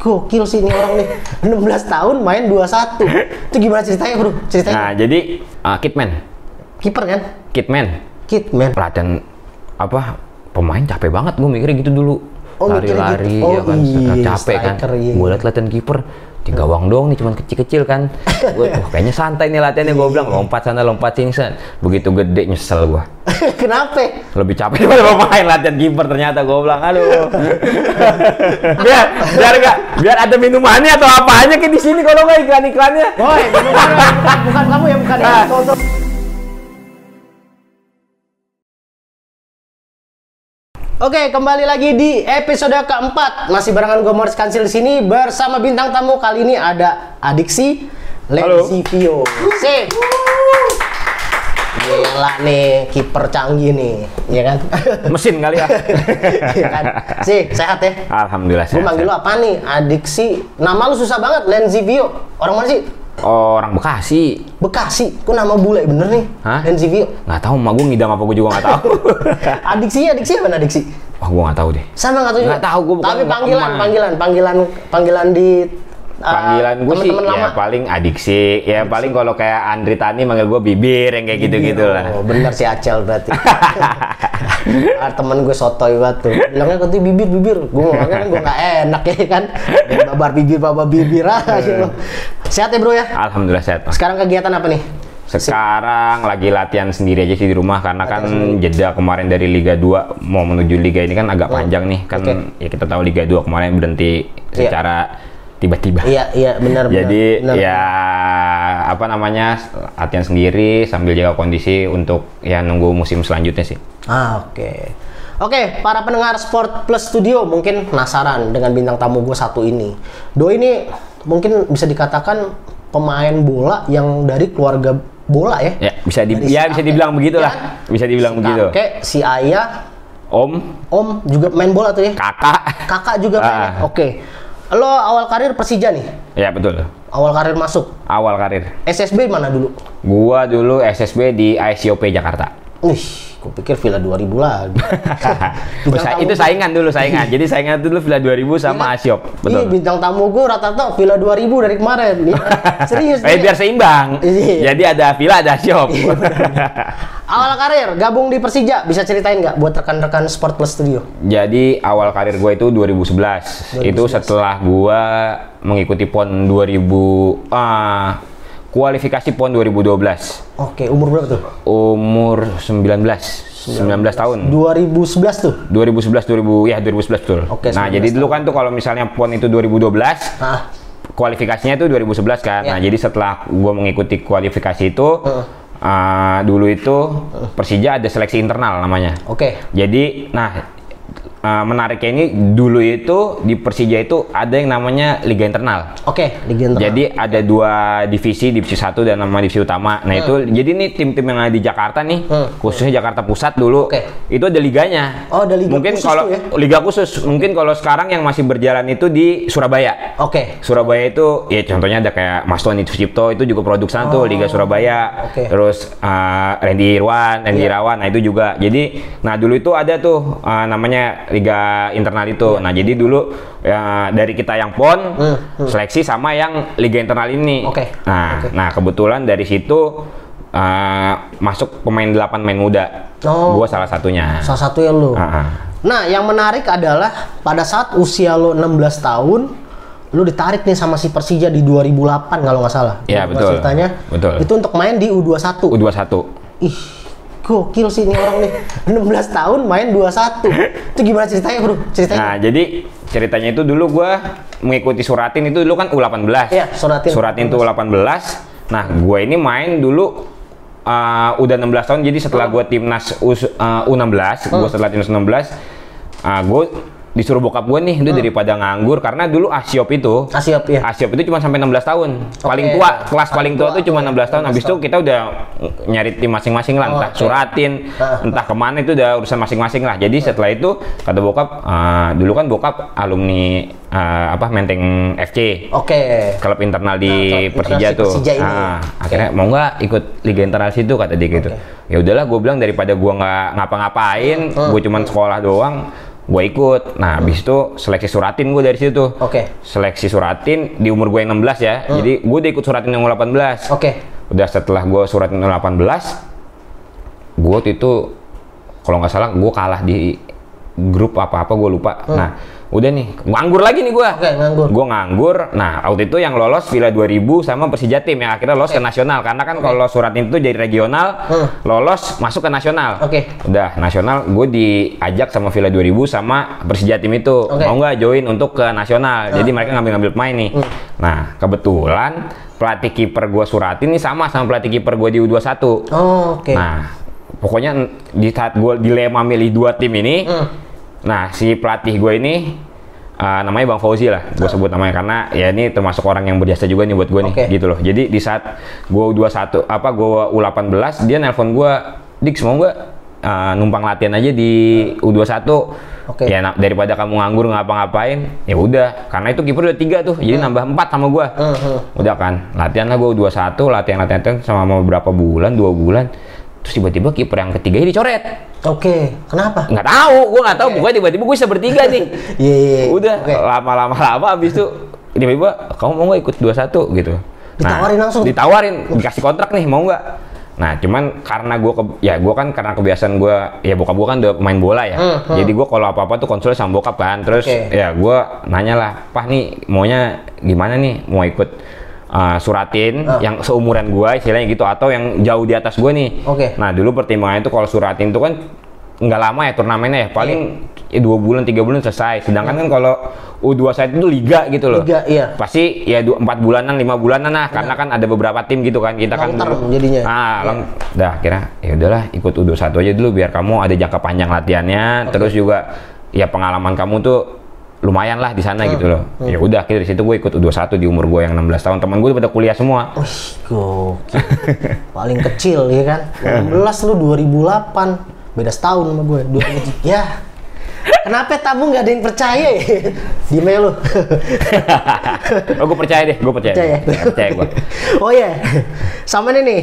gokil sih ini orang nih. 16 tahun main 21 itu gimana ceritanya bro? Ceritanya? Nah, jadi uh, Kitman, kiper kan? Kitman, Kitman latihan apa pemain capek banget gue mikirnya gitu dulu. Oh, lari-lari gitu. Oh, ya kan. Iya, capek kan. iya. gue liat latihan kiper di gawang doang nih cuman kecil-kecil kan. Gue tuh kayaknya santai nih latihannya gue bilang. Lompat sana lompat sini san begitu gede nyesel gue kenapa? Lebih capek daripada pemain latihan kiper ternyata gue bilang. Aduh. Biar biar gak biar ada minumannya atau apanya kayak di sini kalau nggak iklan iklannya Woi, bukan, bukan, bukan kamu ya, bukan ya. Oke, kembali lagi di episode keempat. Masih barengan gue Morris Kansil di sini bersama bintang tamu kali ini ada Adiksi. Lenzivio. Sip. Gila nih, kiper canggih nih, ya kan? mesin kali ya Iya kan? Sih, sehat ya? alhamdulillah Gue sehat, manggil lu apa nih? Adiksi. Nama lu susah banget, Lenzivio. Orang mana sih? Orang Bekasi Bekasi. Kok nama bule bener nih? Hah? Lenzivio. nggak tahu mak gue ngidam apa gue juga nggak tahu Adiksi, adiksi apa adiksi? wah gue nggak tahu deh Sama nggak tahu juga. Nggak tahu, gua bukan Tapi emak- panggilan, emak. panggilan, panggilan, panggilan di uh, panggilan gue sih ya lama. paling adiksi ya paling kalau kayak Andri Tani manggil gue bibir yang kayak gitu gitu lah Oh, bener si Acel berarti. ah, temen gue sotoy banget tuh. Bilangnya katanya bibir bibir. Gue ngomongnya kan gue nggak enak ya kan. Ya, babar bibir babar bibir aja lo. Sehat ya bro ya. alhamdulillah sehat Mas. Sekarang kegiatan apa nih? sekarang lagi latihan sendiri aja sih di rumah karena kan jeda kemarin dari Liga 2 mau menuju Liga ini kan agak panjang nih kan Oke. ya kita tahu Liga 2 kemarin berhenti Iya. secara tiba-tiba Iya iya benar. benar, Jadi benar. ya apa namanya latihan sendiri sambil jaga kondisi untuk ya nunggu musim selanjutnya sih. Ah, oke. Oke, para pendengar Sport Plus Studio mungkin penasaran dengan bintang tamu gue satu ini. Do ini mungkin bisa dikatakan pemain bola yang dari keluarga bola ya. Ya bisa di Dari ya si bisa dibilang begitulah. ya. Bisa dibilang Si begitu. Kakek, si ayah, Om, om juga main bola tuh ya. kakak. Kakak juga main. ya? Ah. Oke. Lo awal karir Persija nih. Ya betul. Awal karir masuk. Awal karir. SSB mana dulu? Gua dulu SSB di ICOP Jakarta. Wih, gue pikir Villa 2000 lagi. Bintang tamu itu saingan dulu saingan. Jadi saingan dulu Villa 2000 sama Asiop. Iya, Betul. bintang tamu gue rata-rata Villa 2000 dari kemarin. Iya. Serius. Eh biar seimbang. Iya. Jadi ada Villa ada Asiop. Awal karir gabung di Persija bisa ceritain nggak buat rekan-rekan Sport Plus Studio? Jadi awal karir gue itu 2011. Itu setelah gue mengikuti PON 2000 ah, kualifikasi PON 2012. Oke, umur berapa tuh? Umur 19 19 tahun. 2011 tuh. 2011 2000 ya 2011 betul. Oke, nah, 19 jadi dulu kan tuh kalau misalnya PON itu 2012, Nah, kualifikasinya itu 2011 kan. Ya. Nah, jadi setelah gue mengikuti kualifikasi itu Heeh. ah, dulu itu Persija ada seleksi internal namanya. oke. Jadi, nah uh, menariknya ini dulu itu di Persija itu ada yang namanya Liga Internal. Oke, Liga Internal. Jadi ada dua divisi, divisi satu dan nama divisi utama. Nah itu jadi nih tim-tim yang ada di Jakarta nih, Hmm. khususnya Jakarta Pusat dulu, Oke. itu ada liganya. Oh, ada liga mungkin khusus kalau tuh ya? liga khusus, mungkin kalau sekarang yang masih berjalan itu di Surabaya. Oke. Surabaya itu ya contohnya ada kayak Mas Tony Sucipto itu juga produk sana tuh Liga Surabaya. Oh, oke. Terus uh, Randy Irwan, Randy Iya. Irawan, nah itu juga. Jadi nah dulu itu ada tuh uh, namanya Liga internal itu. Nah jadi dulu ya, dari kita yang PON Hmm, hmm. seleksi sama yang Liga internal ini. Oke, Nah, oke. nah kebetulan dari situ uh, masuk pemain 8 main muda. Oh. Gua salah satunya. Salah satu ya lu. Ah, ah. Nah, yang menarik adalah pada saat usia lo 16 tahun, lu ditarik nih sama si Persija di 2008 kalau nggak salah. Iya, betul. Ceritanya. Betul. Itu untuk main di U21. U21. Ih, gokil sih ini orang nih. 16 tahun main 21. Itu gimana ceritanya, Bro? Ceritanya. Nah, jadi ceritanya itu dulu gua mengikuti Suratin itu dulu kan U18. Iya, Suratin. Suratin itu U18. Nah, gue ini main dulu uh, udah 16 tahun. Jadi setelah gua timnas U, uh, U16, gua setelah timnas U16, uh, gue disuruh bokap gue nih, udah daripada nganggur karena dulu Asiop itu Asiop ya. Asiop itu cuma sampai 16 tahun. Paling Oke. tua, kelas paling tua tua, tuh cuma oke. 16 tahun. Habis itu kita udah nyari tim masing-masing lah, entah Oke. Suratin, Ah. entah ke mana itu udah urusan masing-masing lah. Jadi setelah itu kata bokap, ah, dulu kan bokap alumni ah, apa Menteng FC, Oke. klub internal di Nah, klub Persija tuh. Persija ini. Ah, akhirnya mau nggak ikut Liga Internal situ kata dia gitu. Ya udahlah, gue bilang daripada gue nggak ngapa-ngapain, Hmm. gue cuman sekolah doang. Gue ikut. Nah, habis itu seleksi suratin gue dari situ. Oke. Seleksi suratin di umur gue yang 16 ya. Jadi gue udah ikut suratin yang 18. Oke. Udah setelah gue suratin yang 18, gue waktu itu kalau nggak salah gue kalah di grup apa-apa gue lupa. Nah, udah nih nganggur lagi nih gue. Oke, nganggur. Gue nganggur. Nah, waktu itu yang lolos Villa 2000 sama Persija Tim yang akhirnya lolos ke nasional karena kan kalau suratin itu jadi regional, Hmm. lolos masuk ke nasional. Oke. Udah nasional, gue diajak sama Villa 2000 sama Persija Tim itu Oke. mau nggak join untuk ke nasional. Jadi mereka ngambil-ngambil pemain nih. Hmm. Nah kebetulan pelatih kiper gue Suratin nih sama sama pelatih kiper gue di U21. Oh, oke. Nah pokoknya di saat gue dilema milih dua tim ini, Hmm. Nah si pelatih gue ini uh, namanya Bang Fauzi lah, gue sebut namanya karena ya ini termasuk orang yang berjasa juga nih buat gue nih, Oke. gitu loh. Jadi di saat gue U21 apa gue U18 dia nelpon gue, Dik mau gue uh, numpang latihan aja di U21. Oke. Ya na- daripada kamu nganggur ngapa-ngapain, ya udah. Karena itu kiper udah tiga tuh, jadi nambah empat sama gue. Hmm, hmm. Udah kan, latihan lah gue 21, latihan-latihan sama beberapa bulan, dua bulan. Terus tiba-tiba kiper yang ketiga ini dicoret. Oke. Kenapa? Nggak tahu, gue nggak tahu. Pokoknya tiba-tiba gue bisa bertiga nih. Iya, iya, iya. Udah, Oke. lama-lama lama abis itu tiba-tiba kamu mau nggak ikut 21 gitu. Ditawarin langsung? Ditawarin, dikasih kontrak nih, mau nggak? Nah, cuman karena gue ya gue kan karena kebiasaan gue ya bokap gue kan udah pemain bola ya. Hmm, hmm. Jadi gue kalau apa-apa tuh konsul sama bokap kan. Terus Oke. ya gue nanya lah, "Pah nih maunya gimana nih? Mau ikut uh, suratin Ah. yang seumuran gue istilahnya gitu atau yang jauh di atas gue nih?" Oke. Nah, dulu pertimbangannya itu kalau suratin itu kan nggak lama ya turnamennya ya, paling Iya. ya dua bulan tiga bulan selesai. Sedangkan kan kalau U21 itu liga gitu loh. Liga, iya. Pasti ya dua, empat bulanan, lima bulanan lah, karena kan ada beberapa tim gitu kan. Kita kan Long term dulu- jadinya. Iya. Ah, long, dah kira ya udahlah ikut U21 aja dulu biar kamu ada jangka panjang latihannya, terus juga ya pengalaman kamu tuh lumayan lah di sana Hmm. gitu loh. Ya udah akhirnya di situ gue ikut U21 di umur gue yang 16 tahun. Teman gue pada kuliah semua. Wih, gokil. Paling kecil ya kan. 16 lu 2008. Beda setahun sama gue. 2000. ya. Kenapa tamu nggak ada yang percaya ya? Diem aja lu. oh, gue percaya deh, gue percaya. percaya. Ya, percaya gue. oh iya. Sama ini nih.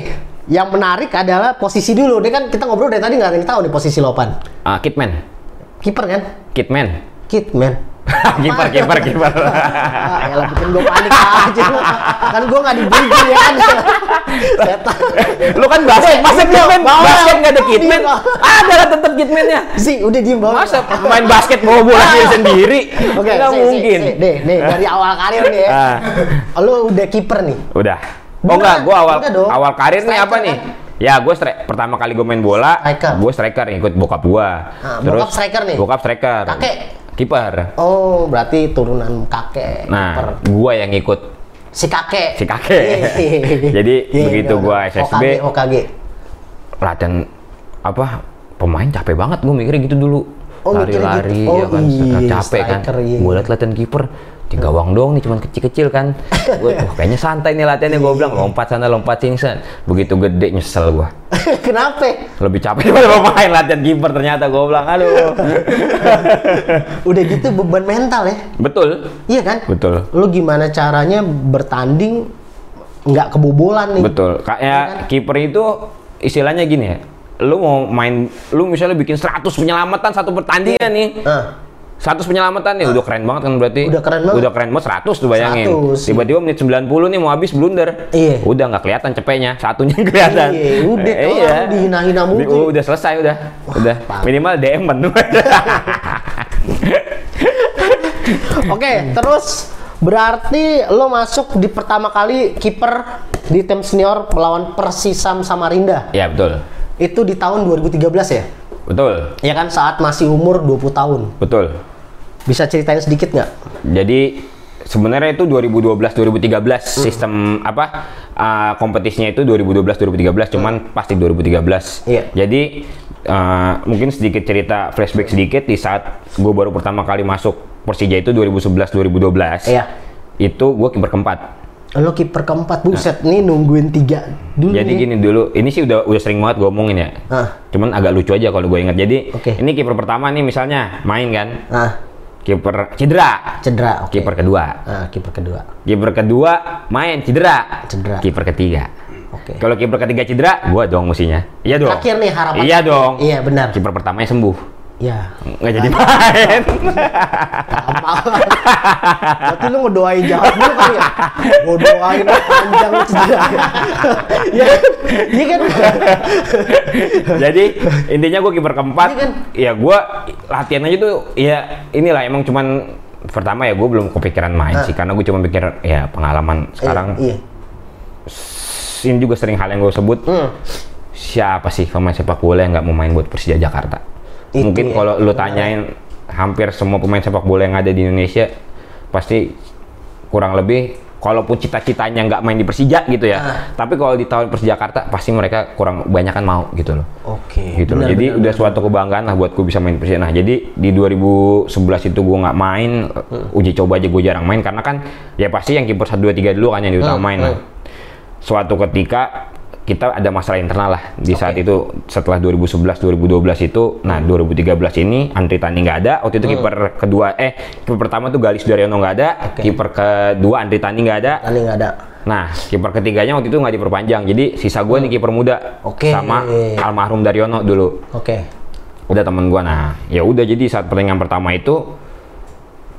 Yang menarik adalah posisi dulu. Dia kan kita ngobrol dari tadi nggak ada yang tahu nih posisi lopan. Ah, Kitman. Kiper kan? Kitman. Kid man. kiper, kiper, kiper. Ah, elah bikin gue panik aja. Kan gue nggak dibully ya kan. Setan. Lu kan basket, masa Kitman? Bawa. Basket nggak ada Kitman? Iya. Ada lah tetap Kitmannya. Sih, udah diem banget. Masa main basket bawa bola sendiri sendiri? Oke, nggak si, mungkin. Si, si. Nih, dari awal karir nih ya. Ah. Lu udah kiper nih. Udah. Oh enggak, gua awal awal karir nih apa nih? kan? Ya, gue pertama kali gue main bola, gue striker ikut bokap gua. Ah, bokap striker nih? Bokap striker. Kakek? Kiper. Oh, berarti turunan kakek. Nah, kiper. gua yang ikut si kakek. si kakek. Jadi Iya, begitu iya, gua iya. SSB, OKG, OKG. latihan apa pemain capek banget gue mikirnya gitu dulu Oh, lari-lari gitu. ya Oh, kan iya, capek kan iya. gue liat latihan kiper di gawang doang nih cuman kecil-kecil kan. Gue wah kayaknya santai nih latihannya gue bilang. Lompat sana lompat sini san. begitu gede nyesel gue Kenapa? lebih capek daripada pemain latihan kiper ternyata gue bilang. Aduh. Udah gitu beban mental ya. betul. Iya kan? betul. Lu gimana caranya bertanding nggak kebobolan nih? betul. Iya kayak kiper itu istilahnya gini ya. Lu mau main lu misalnya bikin 100 penyelamatan satu pertandingan nih. Ah, 100 penyelamatan nih udah keren banget kan berarti. Udah keren banget. Udah keren banget 100 tuh bayangin. 100, Tiba-tiba menit 90 nih mau habis blunder. Iya. Udah nggak kelihatan cepetnya, satunya kelihatan. Iya, udah, Eh, lu dihina-hina mulu udah selesai udah. udah. parah. Minimal DM Oke, terus berarti lo masuk di pertama kali kiper di tim senior melawan Persisam Samarinda. ya betul. Itu di tahun 2013 ya? Betul. Ya kan saat masih umur 20 tahun. Betul. Bisa ceritain sedikit nggak? Jadi sebenarnya itu 2012 2013 sistem apa uh, kompetisinya itu 2012 2013 cuman pasti 2013. Iya. Jadi uh, mungkin sedikit cerita flashback sedikit di saat gue baru pertama kali masuk Persija itu 2011 2012. Iya. Itu gue kiper keempat. Lo kiper keempat buset nih nungguin tiga dulu Jadi nih. gini dulu, ini sih udah udah sering banget gue omongin ya. Ah. Cuman agak lucu aja kalau gue ingat. Jadi Oke. ini kiper pertama nih misalnya main kan, Nah, kiper cedera, cedera. Oke. kiper kedua. Nah, kiper kedua. Kiper kedua main cedera. Cedera. Kiper ketiga. Oke. Kalau kiper ketiga cedera, gua dong musinya. Iya dong. Terakhir nih harapan. Iya dong. Iya benar. Kiper pertamanya sembuh. Ya, nggak jadi main. gampang. Berarti lu ngedoain jahat dulu kali ya? Gue doain panjang cedera. ya, iya kan? jadi intinya gue kiper keempat. Iya kan? Ya gue latihan aja tuh ya inilah emang cuman pertama ya gue belum kepikiran main sih karena gue cuma pikir ya pengalaman sekarang Iya. ini juga sering hal yang gue sebut Hmm. siapa sih pemain sepak bola yang nggak mau main buat Persija Jakarta? Itu Mungkin ya. kalau lu tanyain hampir semua pemain sepak bola yang ada di Indonesia pasti kurang lebih kalaupun cita-citanya nggak main di Persija gitu ya. Ah. Tapi kalau di tahun Persija Jakarta pasti mereka kurang banyak kan mau gitu loh. Oke. Gitu loh. Jadi benar, udah suatu kebanggaan lah buat gue bisa main Persija. Nah, jadi di 2011 itu gue nggak main, Hmm. uji coba aja gue jarang main karena kan ya pasti yang kiper 1 2 3 dulu kan yang diutamain. Hmm, Nah, suatu ketika kita ada masalah internal lah. Di saat itu setelah 2011 2012 itu nah 2013 ini Andri Tani nggak ada. Waktu itu kiper kedua eh kiper pertama tuh Galis Daryono nggak ada. Oke. kiper kedua Andri Tani nggak ada. Tani nggak ada. nah kiper ketiganya waktu itu nggak diperpanjang. Jadi sisa gue nih kiper muda. Oke. sama almarhum Daryono dulu. Oke. udah temen gua. Nah ya udah jadi saat pertandingan pertama itu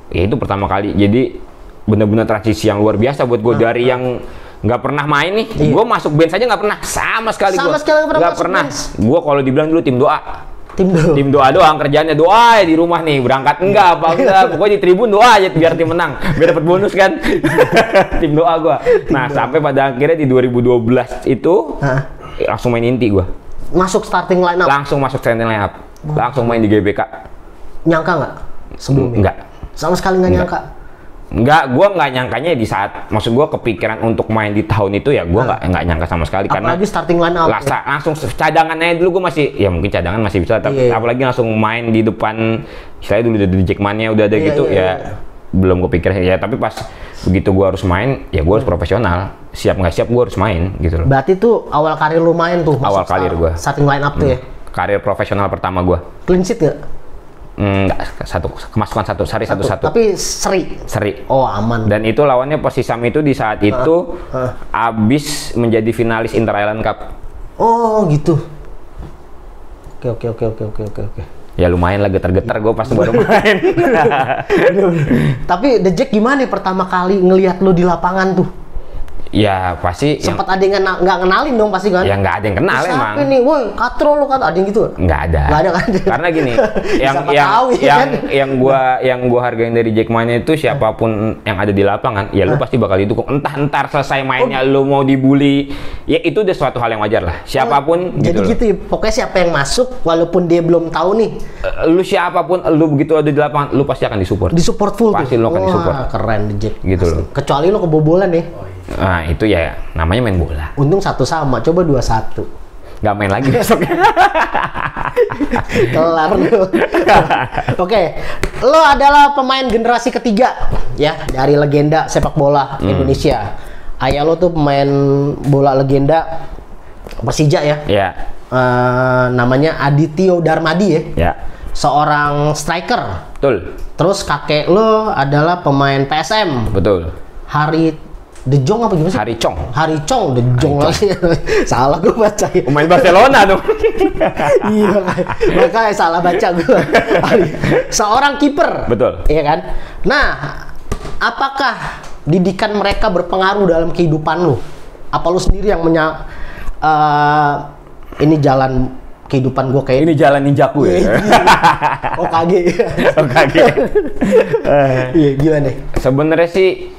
ya itu pertama kali. Jadi bener-bener transisi yang luar biasa buat gue dari yang nggak pernah main nih Iya. gue masuk bench aja nggak pernah sama sekali Sama gua. sekali nggak pernah masuk pernah gue kalau dibilang dulu tim doa Tim dulu. tim doa doang kerjaannya doa ya di rumah nih berangkat enggak apa enggak pokoknya di tribun doa aja biar tim menang biar dapat bonus kan tim doa gua nah sampai pada akhirnya di 2012 itu Hah? langsung main inti gua Masuk starting line up. langsung masuk starting line up langsung main di GBK Nyangka nggak? Sebelumnya? enggak Sama sekali Nggak. nyangka. Enggak, gua nggak nyangkanya di saat maksud gua kepikiran untuk main di tahun itu ya gua nggak nggak nyangka sama sekali karena Apalagi starting line up. Lasa, langsung cadangannya dulu gua masih ya mungkin cadangan masih bisa tapi Iya. apalagi langsung main di depan saya dulu udah di Jackmania udah ada Iya, gitu iya, ya iya. belum kepikiran ya tapi pas begitu gua harus main ya gua harus profesional siap nggak siap gua harus main gitu loh Berarti tuh awal karir lu main tuh. Awal karir gua. Starting line up tuh ya. karir profesional pertama gua Clean sheet nggak? Hmm, nggak satu kemasukan satu seri satu satu Tapi seri. seri Oh aman. dan itu lawannya Persisam itu di saat itu ah. abis menjadi finalis Inter Island Cup Oh gitu. Oke oke oke oke oke oke oke. ya lumayan lah getar-getar gue pas baru main Tapi The Jack gimana nih pertama kali ngelihat lu di lapangan tuh? Ya pasti yang Sempat ada yang nggak kenalin dong pasti kan? ya nggak ada yang kenal Siapa emang nih? Woi, katro lu kan ada yang gitu? nggak ada Nggak ada kan? karena gini yang Siapa yang tahu, ya yang kan? yang gua yang gua hargain dari Jackmania itu siapa pun yang ada di lapangan ya lu pasti bakal didukung entah entar selesai mainnya lu mau dibully ya itu udah suatu hal yang wajar lah siapa pun Jadi gitu, loh. gitu ya, pokoknya siapa yang masuk walaupun dia belum tahu nih, Eh, lu siapa pun lu begitu ada di lapangan lu pasti akan disupport disupport full Pasti tuh. lo akan Wah, disupport. keren The Jack. Gitu Asli. loh. Kecuali lo kebobolan nih. Nah itu ya namanya main bola Untung satu sama, coba dua satu. nggak main lagi besok Kelar lu. Oke, lo adalah pemain generasi ketiga ya dari legenda sepak bola Hmm. Indonesia. Ayah lo tuh pemain bola legenda Persija ya. ya Eh, namanya Adityo Darmadi ya. ya Seorang striker. betul Terus kakek lo adalah pemain PSM. betul Hari De Jong apa gimana sih? Hari Cong Hari Chong, De Jong lagi. salah gue baca ya. pemain Barcelona dong iya, makanya salah baca gue. Seorang kiper. Betul. Iya kan? Nah, apakah didikan mereka berpengaruh dalam kehidupan lu? Apa lu sendiri yang menya eh, ini jalan kehidupan gue kayak ini jalan ninjaku ya oh kage Oh, kaget. iya gimana sebenarnya sih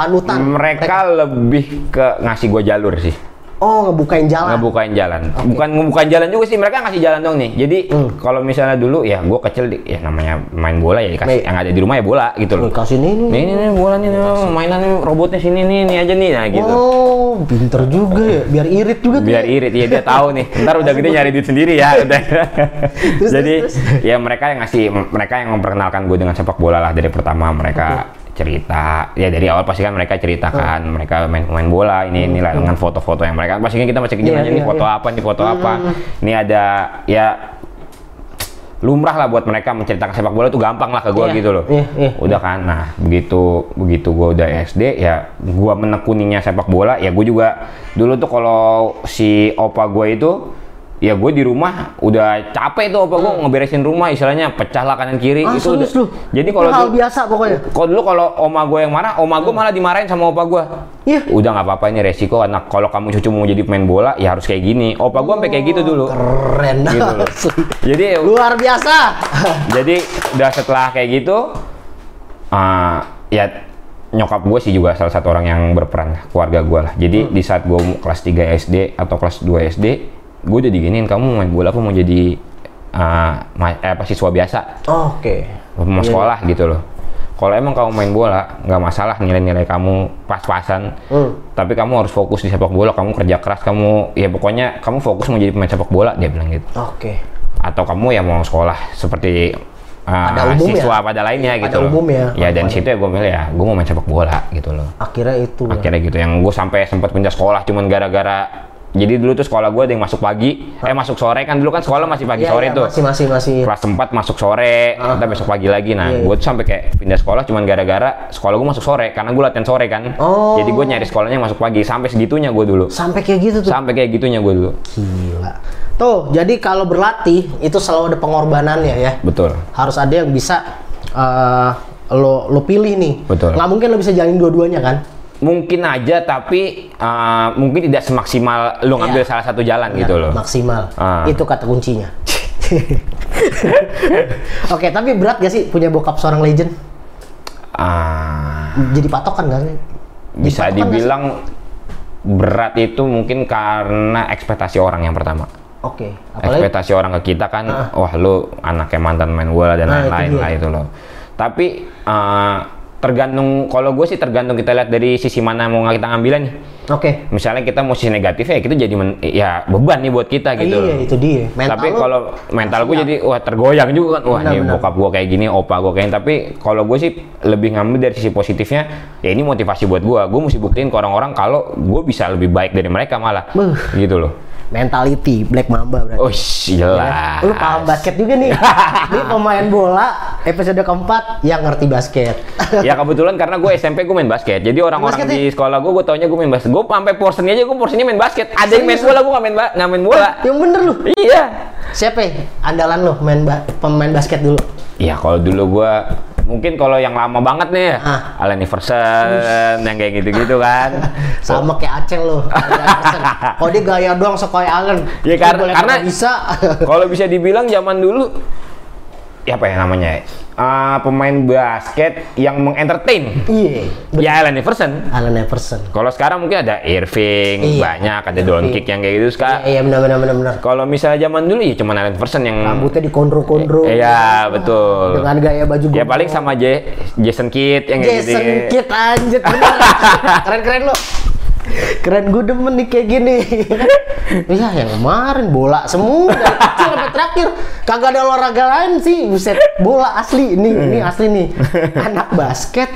panutan mereka lebih ke ngasih gua jalur sih oh ngebukain jalan ngebukain jalan bukan ngebukain jalan juga sih mereka ngasih jalan dong nih jadi Hmm. kalau misalnya dulu ya gua kecil di- ya namanya main bola ya Baik. dikasih yang ada di rumah ya bola gitu loh kasih ini nih. nih nih, nih bola nih nih, mainan robotnya sini nih nih aja nih nah gitu Oh, pinter juga ya. Biar irit juga tuh. biar ya. irit ya dia tahu nih ntar udah gede nyari duit sendiri ya udah Terus, jadi terus, ya mereka yang ngasih mereka yang memperkenalkan gue dengan sepak bola lah dari pertama mereka cerita. Ya dari awal pasti kan mereka ceritakan mereka main main bola ini ini lah dengan foto-foto yang mereka pasti kan kita masih Iya, aja nih iya, foto iya. apa nih foto apa. Ini ada ya lumrah lah buat mereka menceritakan sepak bola itu gampang lah ke gue Iya, gitu loh. Iya, iya. udah kan nah begitu begitu gue udah SD ya gue menekuninya sepak bola ya gue juga dulu tuh kalau si opa gue itu ya gue di rumah udah capek tuh apa gue ngeberesin rumah istilahnya pecah lah kanan kiri Ah, itu serius udah lu? jadi Itu kalau hal biasa pokoknya. kalau dulu kalau oma gue yang marah oma gue malah dimarahin sama opa gue Iya. udah nggak apa-apa ini resiko anak kalau kamu cucu mau jadi pemain bola ya harus kayak gini opa gue sampai kayak gitu dulu Keren Gitu loh. jadi Luar biasa. jadi udah setelah kayak gitu ah ya nyokap gue sih juga salah satu orang yang berperan keluarga gue lah jadi Hmm. di saat gue kelas 3 SD atau kelas 2 SD gue udah diginiin kamu main bola apa mau jadi ah, ma- eh, apa siswa biasa Oke. mau Iya, sekolah gitu loh kalau emang kamu main bola nggak masalah nilai-nilai kamu pas-pasan Hmm. tapi kamu harus fokus di sepak bola kamu kerja keras kamu ya pokoknya kamu fokus mau jadi pemain sepak bola dia bilang gitu Oke. atau kamu ya mau sekolah seperti uh, Pada umumnya. siswa pada lainnya Pada gitu loh. umumnya. Ya dan situ ya gue milih ya gue mau main sepak bola gitu loh. Akhirnya itu. Akhirnya gitu yang gue sampai sempat pindah sekolah cuman gara-gara jadi dulu tuh sekolah gue ada yang masuk pagi, eh masuk sore kan dulu kan sekolah masih pagi Iya, sore iya, tuh. Masih masih masih. Kelas 4 masuk sore, kita besok pagi lagi. Nah, Iya, iya. gue tuh sampai kayak pindah sekolah cuman gara-gara sekolah gue masuk sore karena gue latihan sore kan. Oh. Jadi gue nyari sekolahnya yang masuk pagi sampai segitunya gue dulu. Sampai kayak gitu tuh. Sampai kayak gitunya gue dulu. Gila. Tuh, jadi kalau berlatih itu selalu ada pengorbanannya ya. Betul. Harus ada yang bisa eh, lo lo pilih nih. Betul. Nggak mungkin lo bisa jalin dua-duanya kan? Mungkin aja tapi uh, mungkin tidak semaksimal lu ngambil Iya. salah satu jalan gitu loh. Maksimal. Ah. Itu kata kuncinya. Oke, tapi berat gak sih punya bokap seorang legend? Ah, Jadi patokan gak sih? bisa nggak sih? dibilang berat itu mungkin karena ekspektasi orang yang pertama. Oke, apalagi Ekspektasi orang ke kita kan, wah lu anaknya mantan main bola dan Nah, lain-lain dia. lah itu loh. Tapi uh, tergantung, kalau gue sih tergantung kita lihat dari sisi mana mau kita ngambilnya nih. Oke. Misalnya kita mau sisi negatif ya kita jadi men- ya beban nih buat kita gitu. Iya, itu dia. Mental tapi kalau mental gue jadi wah tergoyang juga kan wah Benar, nih benar. bokap gue kayak gini opa gue kayak gini tapi kalau gue sih lebih ngambil dari sisi positifnya ya ini motivasi buat gue gue mesti buktiin ke orang-orang kalau gue bisa lebih baik dari mereka malah Buh. gitu loh mentality Black Mamba berarti. oh jelas Lu paham basket juga nih. Ini pemain bola episode keempat yang ngerti basket. ya kebetulan karena gue SMP gue main basket jadi orang-orang basket ya? di sekolah gue gue taunya gue main basket gue sampai porsennya aja gue porsennya main basket ada yang main bola gue nggak main ba- nggak main bola yang bener lu. iya Siapa ya? andalan lu main ba- pemain basket dulu? Ya kalau dulu gua mungkin kalau yang lama banget nih, Ah. Allen Iverson yang kayak gitu-gitu kan. Sama kayak Aceng lu. Kalau dia gaya doang suka kayak Allen. Ya, kar- karena- bisa. kalau bisa dibilang zaman dulu ya apa ya namanya? Ah, pemain basket yang mengentertain. Iya. bener. Ya Allen Iverson. Allen Iverson. Kalau sekarang mungkin ada Irving, Iya. banyak ada Irving. Doncic yang kayak gitu sekarang. Iya benar benar benar benar. Kalau misalnya zaman dulu ya cuma Allen Iverson yang Rambutnya dikondro-kondro. Iya, betul. Dengan gaya baju Ya gombrong. paling sama J- Jason Kidd yang kayak gitu. Jason Kidd anjir. Keren-keren lo. Keren gue demen nih kayak gini. Iya yang kemarin bola semua dari kecil sampai terakhir. Kagak ada olahraga lain sih. Buset, bola asli ini, ini asli nih. Anak basket.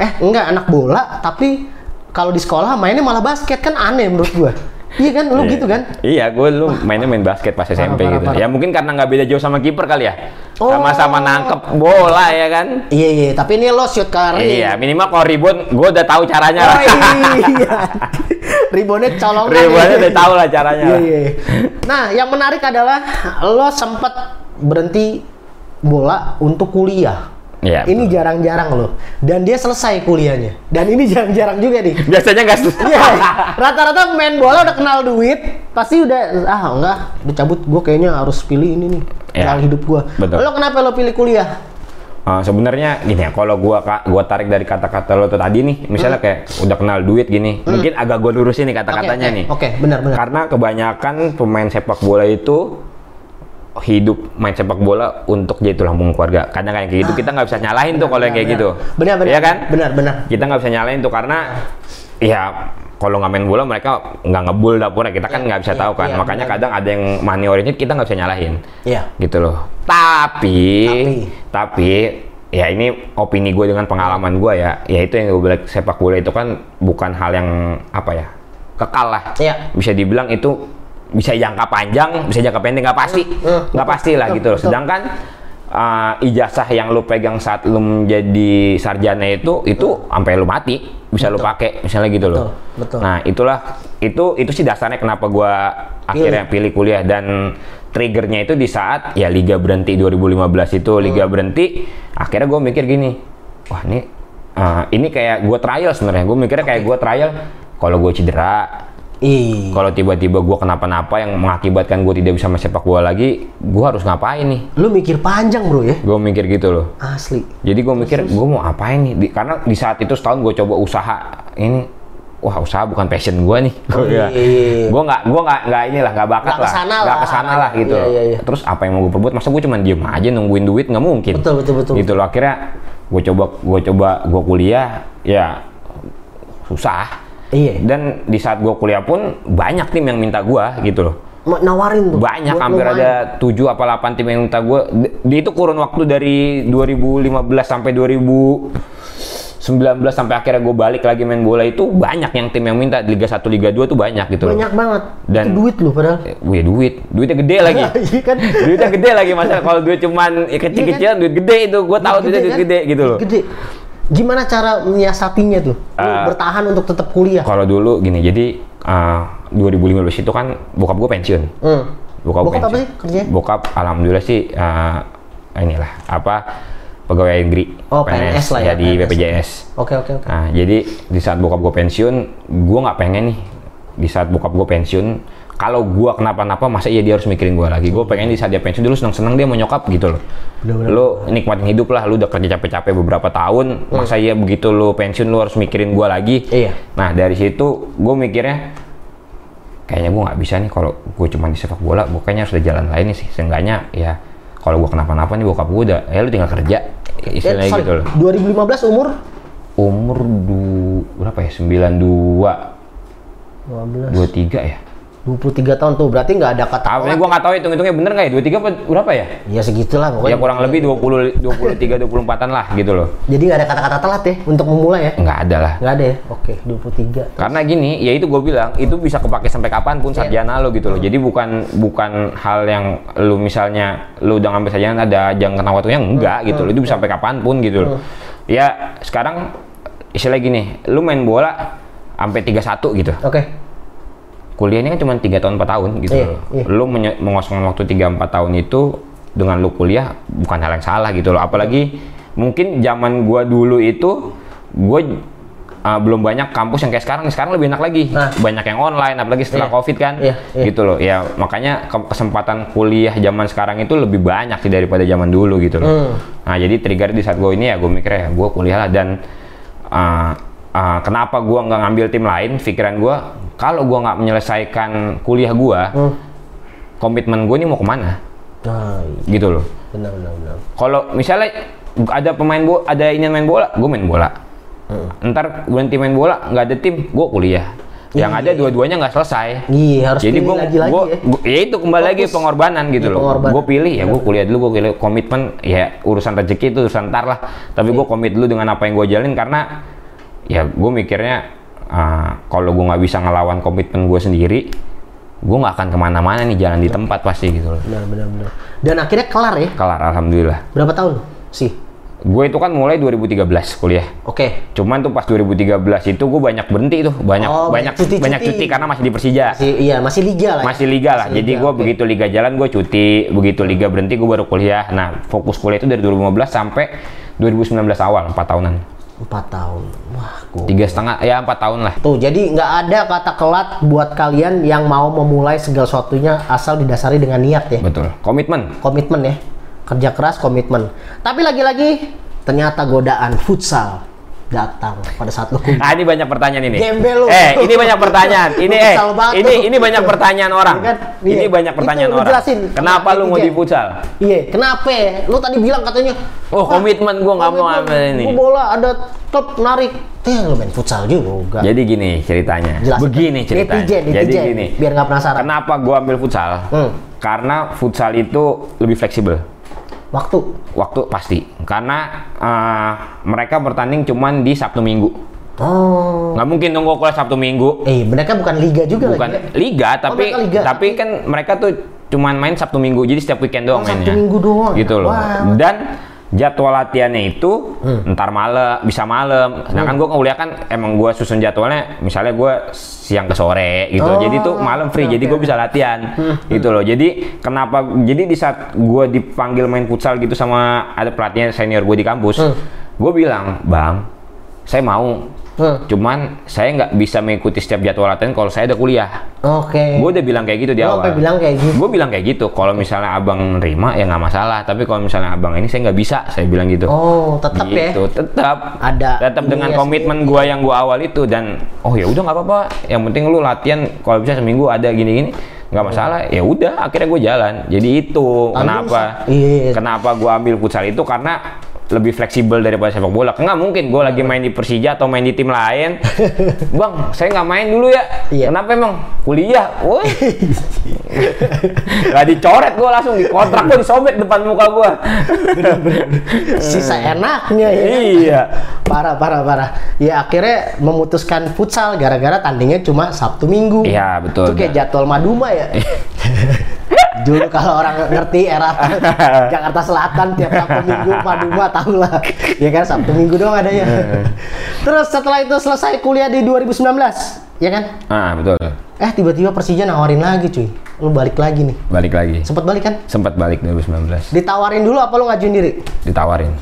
Eh, enggak anak bola tapi kalau di sekolah mainnya malah basket kan aneh menurut gua. Iya kan, lu gitu kan? Iya, gue lu mainnya main basket pas SMP parah, gitu. parah. Ya mungkin karena nggak beda jauh sama kiper kali ya. Oh. Sama-sama nangkep bola ya kan. Iya iya, tapi ini lo shoot kari. Iya, minimal kalau ribut gue udah tahu caranya Oh iya. Ribonnya colongan. Ributnya ya. udah tahu lah caranya. Iya, iya. Nah, yang menarik adalah lo sempat berhenti bola untuk kuliah. Iya. ini jarang-jarang loh. Dan dia selesai kuliahnya. Dan ini jarang-jarang juga nih. biasanya nggak sus- Iya, rata-rata main bola udah kenal duit, pasti udah ah enggak, udah cabut gue kayaknya harus pilih ini nih, jalan hidup gue. Betul. Lo kenapa lo pilih kuliah? Uh, sebenarnya gini ya, kalau gua gua tarik dari kata-kata lo tuh tadi nih, misalnya kayak udah kenal duit gini, mungkin agak gua lurusin nih kata-katanya Hmm. Oke, nih. Oke, benar-benar. Karena kebanyakan pemain sepak bola itu hidup main sepak bola untuk jadi tulang punggung keluarga. Kadang kayak gitu kita nggak bisa nyalahin tuh kalau yang kayak gitu. Benar-benar. Iya kan? Benar-benar. Kita nggak bisa nyalahin tuh karena ya kalau nggak main bola mereka nggak ngebul dapurnya kita kan Iya, nggak bisa iya, tahu kan. iya, Makanya benar. kadang ada yang money oriented kita nggak bisa nyalahin Iya. gitu loh. Tapi, Tapi. tapi, ya ini opini gue dengan pengalaman gue ya, ya itu yang gue bilang sepak bola itu kan bukan hal yang apa ya kekal lah. Iya. Bisa dibilang itu bisa jangka panjang, bisa jangka pendek nggak pasti, Hmm, nggak betul, pasti lah gitu loh. Sedangkan uh, ijazah yang lu pegang saat lu menjadi sarjana itu itu sampai lu mati. Bisa lu pakai misalnya gitu loh. Betul. Nah itulah itu itu sih dasarnya kenapa gua akhirnya pilih kuliah. Dan triggernya itu di saat ya liga berhenti 2015 itu liga berhenti akhirnya gue mikir gini wah ini eh, ini kayak gue trial sebenarnya. Gue mikirnya kayak gue trial kalau gue cedera. Kalau tiba-tiba gue kenapa-napa yang mengakibatkan gue tidak bisa main sepak bola lagi gue harus ngapain nih? Lu mikir panjang, Bro ya? gue mikir gitu loh. Asli. jadi gue mikir gue mau apain nih? Di- karena di saat itu setahun gue coba usaha ini. Wah usaha bukan passion gue nih. Oh, iya, iya. gue nggak gue nggak nggak inilah nggak bakat Nggak lah. ke sana nggak lah. ke sana lah gitu Iya, iya, iya. terus apa yang mau gue perbuat? Masa gue cuma diem aja nungguin duit? Nggak mungkin. Betul, betul, betul. gitu loh. Akhirnya gue coba gue coba gue kuliah. Ya susah Iya. dan di saat gue kuliah pun banyak tim yang minta gue gitu loh Nawarin tuh. banyak hampir ada 7 apa 8 tim yang minta gue di itu kurun waktu dari 2015 sampai 2019 sampai akhirnya gue balik lagi main bola itu banyak yang tim yang minta Liga 1 Liga 2 tuh banyak gitu loh Banyak banget. Dan- Itu duit lu padahal. Eh, Wih duit, duitnya gede lagi. Iya kan? duitnya gede lagi masa kalau duit cuman ya, kecil-kecilan duit gede itu gue tahu Duit duitnya duit kan? gede gitu loh. Gede. Gimana cara menyiasatinya tuh? Lu Eh, bertahan untuk tetap kuliah. Kalau dulu gini, jadi eh, 2015 itu kan bokap gue pensiun. Hmm. Bokap, Bokap apa pensiun. sih kerjanya? Bokap alhamdulillah sih eh, inilah apa pegawai negeri Oh, PNS lah ya, di PNS. BPJS. Oke oke oke. Nah, jadi di saat bokap gue pensiun, gue nggak pengen nih di saat bokap gue pensiun. Kalau gue kenapa-napa, masa iya dia harus mikirin gue lagi? Gue pengen di saat dia pensiun dulu seneng-seneng dia mau nyokap gitu loh. Bener-bener. Lu nikmatin hidup lah, lu udah kerja capek-capek beberapa tahun, masa iya begitu lu pensiun lu harus mikirin gue lagi? Iya. Nah dari situ gue mikirnya kayaknya gue nggak bisa nih kalau gue cuma di sepak bola, gue kayaknya harus ada jalan lain nih sih. Seenggaknya ya kalau gue kenapa-napa nih bokap gue udah, ya lu tinggal kerja, istilahnya Eh, gitu loh. 2015 umur Umur du, berapa ya? 92, 15 23 ya? 23 tahun tuh berarti nggak ada kata Tapi gue nggak tahu hitung-hitungnya bener nggak ya? 23 apa berapa ya? Ya segitulah pokoknya. Ya kurang lebih 20, 23, 24an lah gitu loh. Jadi nggak ada kata-kata telat ya untuk memulai ya? Nggak ada lah. Nggak ada ya? Oke, 23. Karena gini, ya itu gue bilang, itu bisa kepake sampai kapan pun Iya. sarjana lo gitu loh. Jadi bukan bukan hal yang lu misalnya lu udah ngambil sarjana ada jangka waktunya enggak gitu loh. Itu bisa sampai kapan pun gitu loh. Ya sekarang istilah gini, lu main bola sampai 31 gitu. Oke. Kuliah ini kan cuma 3 tahun 4 tahun gitu Iya, loh. iya. Lu mengosongkan waktu 3 4 tahun itu dengan lu kuliah bukan hal yang salah gitu loh. Apalagi mungkin zaman gua dulu itu gua uh, belum banyak kampus yang kayak sekarang. Sekarang lebih enak lagi. Nah. Banyak yang online apalagi setelah Iya. Covid kan. Iya, iya. Gitu loh. Ya makanya ke- kesempatan kuliah zaman sekarang itu lebih banyak sih daripada zaman dulu gitu loh. Hmm. Nah, jadi trigger di saat gue ini ya gue mikir ya gue kuliah lah dan uh, uh, kenapa gue nggak ngambil tim lain? Pikiran gue kalau gue nggak menyelesaikan kuliah gue, Hmm. komitmen gue ini mau ke mana? Nah, iya. Gitu loh. benar benar benar. Kalau misalnya ada pemain bola, ada ingin main bola, gue main bola. Ntar berhenti main bola, nggak ada tim, gue kuliah. Yang Iya, ada dua-duanya nggak selesai. Iya, harus Jadi gue, lagi-lagi ya. ya itu kembali lagi Fokus. pengorbanan gitu Iya, loh. Gue pilih ya gue kuliah dulu, gue pilih komitmen ya urusan rezeki itu urusan ntar lah. Tapi gue komit dulu dengan apa yang gue jalin karena ya gue mikirnya ah, kalau gue nggak bisa ngelawan komitmen gue sendiri, gue nggak akan ke mana-mana nih jalan di tempat pasti gitu loh. Benar benar benar. Dan akhirnya kelar ya? Kelar alhamdulillah. Berapa tahun sih? Gue itu kan mulai 2013 kuliah. Oke. Cuman tuh pas 2013 itu gue banyak berhenti tuh, banyak Oh, banyak banyak cuti-cuti. banyak cuti karena masih di Persija. Masih iya, masih liga lah. ya? masih liga lah. Masih Jadi gue oke. begitu liga jalan gue cuti, begitu liga berhenti gue baru kuliah. Nah fokus kuliah itu dari 2015 sampai 2019 awal, 4 tahunan. Empat tahun. Wah, gua. Tiga setengah, ya 4 tahun lah. Tuh, jadi nggak ada kata kelat buat kalian yang mau memulai segala sesuatunya asal didasari dengan niat ya. Betul. Komitmen. Komitmen ya. Kerja keras, komitmen. Tapi lagi-lagi ternyata godaan futsal datang pada saat lu kuliah. Ah ini banyak pertanyaan ini. Gembel. Eh ini banyak pertanyaan. Ini eh ini ini banyak pertanyaan orang. Iya kan? Ini Iya. banyak pertanyaan Itu orang. jelasin. Kenapa lu mau Netizen. di futsal? Iya, kenapa? Lu tadi bilang katanya, Oh, "Wah, komitmen gua nggak mau ambil ini." Gua bola ada klub narik. Eh, lu main futsal juga. Jadi gini ceritanya. Jelasin. Begini ceritanya. Netizen, Jadi gini. Biar nggak penasaran. Kenapa gua ambil futsal? Hmm. Karena futsal itu lebih fleksibel. Waktu. Waktu pasti. Karena eh, mereka bertanding cuman di Sabtu Minggu. Oh. Nggak mungkin nunggu kuliah Sabtu Minggu. Eh, mereka bukan liga juga Bukan lagi. ya? liga, tapi mereka liga. tapi kan mereka tuh cuman main Sabtu Minggu. Jadi setiap weekend doang Oh, Sabtu mainnya. Minggu doang. Gitu loh. Wah. Dan jadwal latihannya itu ntar malam bisa malam. Sedangkan gue kuliah kan emang gue susun jadwalnya misalnya gue siang ke sore gitu. Oh, jadi tuh malam free oke, jadi gue bisa latihan gitu loh. Jadi kenapa jadi di saat gue dipanggil main futsal gitu sama ada pelatihnya senior gue di kampus gue bilang bang saya mau Hmm. cuman saya nggak bisa mengikuti setiap jadwal latihan kalau saya ada kuliah Oke. gue udah bilang kayak gitu di Lu awal bilang kayak gitu. gue bilang kayak gitu kalau misalnya abang nerima ya nggak masalah tapi kalau misalnya abang ini saya nggak bisa saya bilang gitu Oh, tetap ya. gitu tetap Ada tetap dengan ininya komitmen gua yang gua awal itu dan oh ya udah nggak apa-apa yang penting lu latihan kalau bisa seminggu ada gini-gini nggak masalah ya udah akhirnya gue jalan jadi itu Ambil kenapa sa- iya. kenapa gua ambil futsal itu karena lebih fleksibel daripada sepak bola nggak mungkin gue lagi main di Persija atau main di tim lain bang saya nggak main dulu ya Iya. kenapa emang kuliah woi nggak dicoret gue langsung dikontrak gue disobek depan muka gue Sisa enaknya ya. kan? iya Parah, parah, parah. Ya akhirnya memutuskan futsal gara-gara tandingnya cuma Sabtu Minggu. Iya, betul. Itu kayak jadwal Maduma ya. Dulu kalau orang ngerti era Jakarta Selatan tiap Sabtu Minggu Maduma tahu lah. Ya kan Sabtu Minggu doang adanya. Terus setelah itu selesai kuliah di 2019, ya kan? ah betul Eh tiba-tiba Persija nawarin lagi cuy. Lu balik lagi nih. balik lagi Sempat balik kan? sempat balik 2019 Ditawarin dulu apa lu ngajuin diri? ditawarin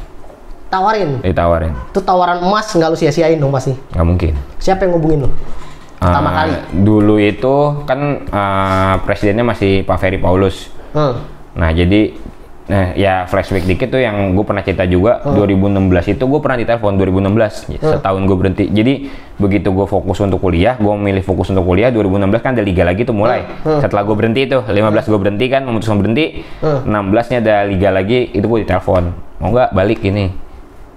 Tawarin. ditawarin Itu tawaran emas nggak lu sia-siain dong pasti. nggak mungkin Siapa yang ngubungin lu? Pertama Ah, kali. dulu itu kan ah, presidennya masih Pak Ferry Paulus. Hmm. nah jadi nah ya flashback dikit tuh yang gue pernah cerita juga 2016 itu gue pernah ditelepon 2016 setahun gue berhenti. Jadi begitu gue fokus untuk kuliah gue memilih fokus untuk kuliah 2016 kan ada liga lagi tuh mulai. Setelah gue berhenti tuh 15 gue berhenti kan memutuskan berhenti. 16 nya ada liga lagi itu gue ditelepon. Mau nggak balik ini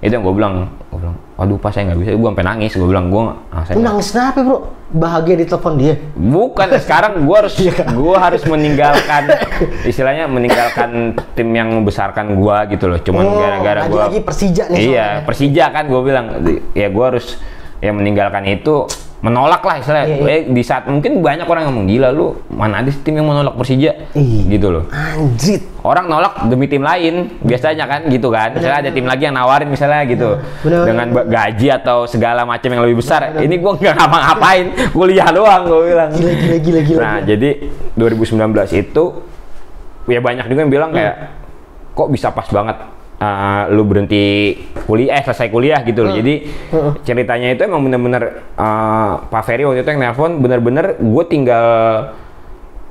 itu yang gue bilang gue bilang waduh pas saya nggak bisa gue sampai nangis gue bilang gue ah, saya nangis kenapa bro? Bahagia ditelepon dia. Bukan sekarang gue harus Iya. gua harus meninggalkan istilahnya meninggalkan tim yang membesarkan gua gitu loh. Cuman Oh, gara-gara gua lagi-lagi Persija nih Iya, soalnya. Persija kan gue bilang ya gua harus ya meninggalkan itu menolak lah istilahnya. Iya, iya. Eh, di saat mungkin banyak orang ngomong gila lu mana ada tim yang menolak Persija Iya. gitu loh. Anjrit. Orang nolak demi tim lain biasanya kan gitu kan. Misalnya ada tim lagi yang nawarin misalnya gitu Bener, dengan gaji atau segala macam yang lebih besar. Ini gua nggak ngapa-ngapain, kuliah doang gue bilang. Gila, gila, gila, gila. Nah, jadi 2019 itu ya banyak juga yang bilang kayak kok bisa pas banget uh, lu berhenti kuliah eh selesai kuliah gitu loh. Jadi ceritanya itu emang bener-bener uh, Pak Ferry waktu itu yang nelpon bener-bener gue tinggal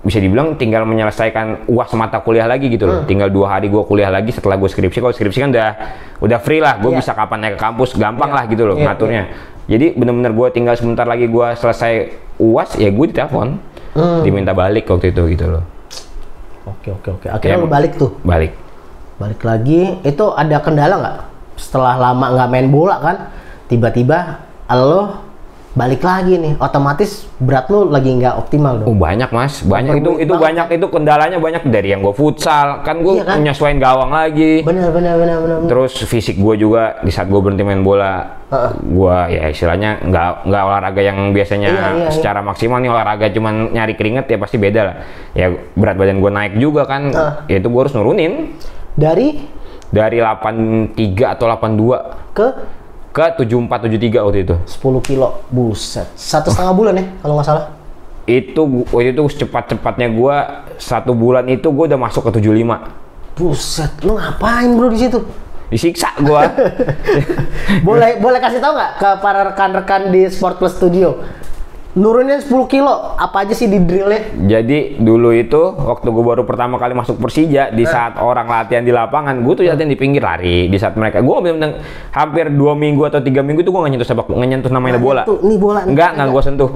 bisa dibilang tinggal menyelesaikan uas mata kuliah lagi gitu loh. Tinggal dua hari gue kuliah lagi setelah gue skripsi. Kalau skripsi kan udah udah free lah. Gue Iya. bisa kapan naik ke kampus gampang Iya. lah gitu loh Iya, ngaturnya. Jadi bener-bener gue tinggal sebentar lagi gue selesai uas ya gue ditelepon Hmm. diminta balik waktu itu gitu loh. Oke oke oke. Akhirnya Ya, balik tuh. Balik. Balik lagi. Itu ada kendala nggak? Setelah lama nggak main bola kan, tiba-tiba lo balik lagi nih. Otomatis berat lu lagi nggak optimal Oh dong. banyak mas, banyak itu itu banget. banyak itu kendalanya banyak dari yang gue futsal kan gue Iya kan? menyesuaikan gawang lagi. Bener bener bener bener. Terus fisik gue juga di saat gue berhenti main bola, Heeh. gue ya istilahnya nggak nggak olahraga yang biasanya Iya, iya, iya. secara maksimal nih olahraga cuman nyari keringet ya pasti beda lah. Ya berat badan gue naik juga kan, Heeh. ya itu gue harus nurunin Dari dari 83 atau 82 ke ke 74 73 waktu itu. 10 kilo. Buset. Satu setengah bulan ya kalau nggak salah. Itu waktu itu secepat-cepatnya gue satu bulan itu gue udah masuk ke 75. Buset. Lu ngapain bro di situ? Disiksa gue. boleh boleh kasih tahu nggak ke para rekan-rekan di Sport Plus Studio nurunin 10 kilo apa aja sih di drillnya Jadi dulu itu waktu gue baru pertama kali masuk Persija di saat orang latihan di lapangan, gue tuh latihan di pinggir lari. Di saat mereka, gue bener-bener hampir dua minggu atau tiga minggu tuh gue nggak nyentuh sepak, nggak nyentuh namanya Nah, bola. itu, nih bola. Enggak, nggak gue sentuh.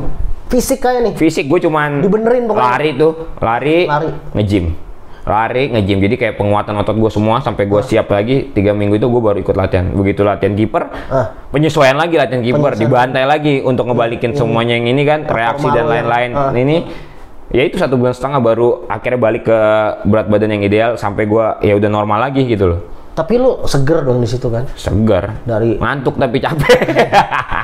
fisik kayak nih Fisik gue cuman Dibenerin pokoknya. lari tuh, lari, Lari. nge-gym. Lari, nge-gym. Jadi kayak penguatan otot gue semua sampai gue siap lagi tiga minggu itu gue baru ikut latihan. Begitu latihan kiper, Ah. penyesuaian lagi latihan kiper, dibantai lagi untuk ngebalikin semuanya yang ini kan, reaksi dan ya. lain-lain. Ah. Ini ya itu satu bulan setengah baru akhirnya balik ke berat badan yang ideal sampai gua ya udah normal lagi gitu loh. Tapi lu seger dong di situ kan Segar. Dari- ngantuk tapi capek.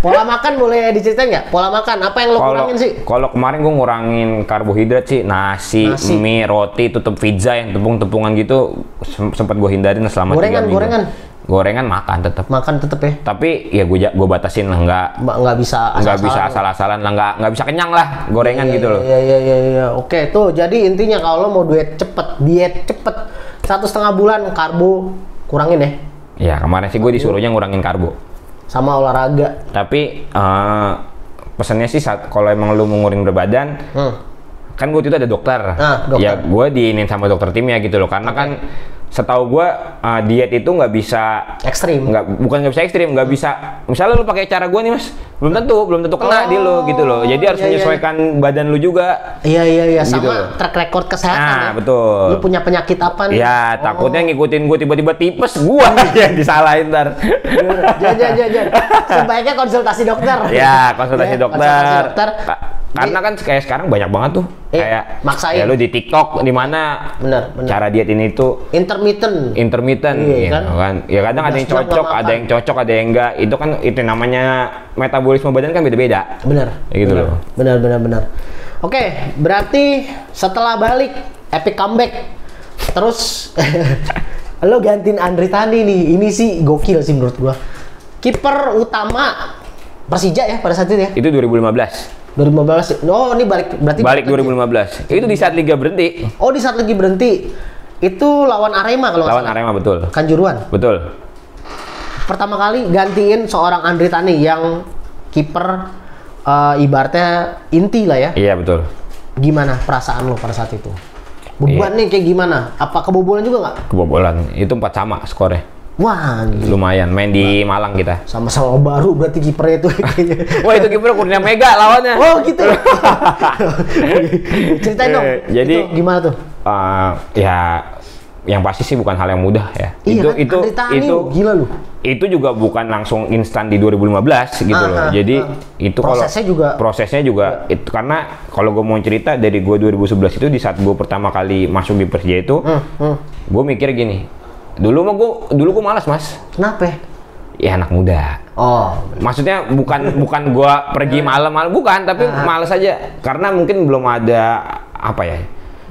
Pola makan boleh diceritain nggak? Pola makan apa yang lo Kalau kurangin sih? kalau kemarin gue ngurangin karbohidrat sih nasi, Nasi. mie, roti, tutup pizza yang tepung-tepungan gitu sem- sempat gue hindarin selama Gorengan, tiga minggu. gorengan. Gorengan makan tetap. Makan tetep ya. Tapi ya gue gue batasin lah nggak nggak bisa nggak bisa asal-asalan. lah nggak nggak bisa kenyang lah gorengan Iya, gitu loh. Iya iya iya iya. Oke tuh jadi intinya kalau lo mau diet cepet, diet cepet satu setengah bulan karbo kurangin ya Ya kemarin sih gue disuruhnya ngurangin karbo. sama olahraga. Tapi eh pesannya sih saat kalau emang lu mau ngurin berat badan, Hmm. kan gue itu ada dokter. Ah, dokter. Ya gue diinin sama dokter timnya gitu loh. Karena kan setahu gue uh, diet itu nggak bisa Ekstrim. nggak bukan nggak bisa ekstrim nggak bisa misalnya lu pakai cara gue nih mas belum tentu belum tentu kena di lu gitu loh jadi harus iya, iya, menyesuaikan badan lu juga Iya iya iya Gitu sama loh. track record kesehatan Nah, ya. betul. Lu punya penyakit apa nih? ya Oh. takutnya ngikutin gue tiba-tiba tipes gua yang disalahin ntar Jangan jangan jangan. Sebaiknya konsultasi dokter. ya konsultasi Ya, dokter, konsultasi dokter. Ka- karena kan kayak sekarang banyak banget tuh Eh, kayak maksain. ya lu di TikTok di mana Bener bener. cara diet ini tuh Intermittent. Intermittent Iya, ya kan? kan? ya kadang ada yang 12 jam nggak cocok ada yang cocok ada yang enggak itu kan itu namanya metabolisme badan kan beda-beda Bener. Ya gitu bener. loh. Bener bener bener. Oke, berarti setelah balik epic comeback terus lo gantiin Andri Tani nih. Ini sih gokil sih menurut gua. Kiper utama Persija ya pada saat itu ya. itu 2015 2015. Oh, ini balik berarti balik lagi. 2015 itu di saat liga berhenti Oh, di saat lagi berhenti. Itu lawan Arema kalau lawan. Arema betul Kanjuruan. betul Pertama kali gantiin seorang Andri Tani yang kiper eh, ibaratnya inti lah ya. iya betul Gimana perasaan lo pada saat itu? Beban nih kayak gimana? Apa kebobolan juga nggak? kebobolan itu empat sama skornya Wah, anjir. lumayan main di Malang kita sama-sama baru berarti kipernya itu kayaknya. wah itu kiper Kurnia Mega lawannya Oh gitu. Ceritain dong. Jadi- itu gimana tuh? Eh, ya yang pasti sih bukan hal yang mudah ya Iya itu kan, itu itu gila lu. itu juga bukan langsung instan di 2015 gitu loh. Ah, ah, Jadi ah. itu kalau Prosesnya juga- Iya. prosesnya juga itu karena kalau gue mau cerita dari gue 2011 itu di saat gue pertama kali masuk di Persija itu, Hmm, hmm. gue mikir gini. Dulu mah gue dulu gue malas mas. Kenapa? ya? Anak muda. Oh, Maksudnya bukan bukan gue pergi malam-malam bukan, tapi Ah. males aja karena mungkin belum ada apa ya,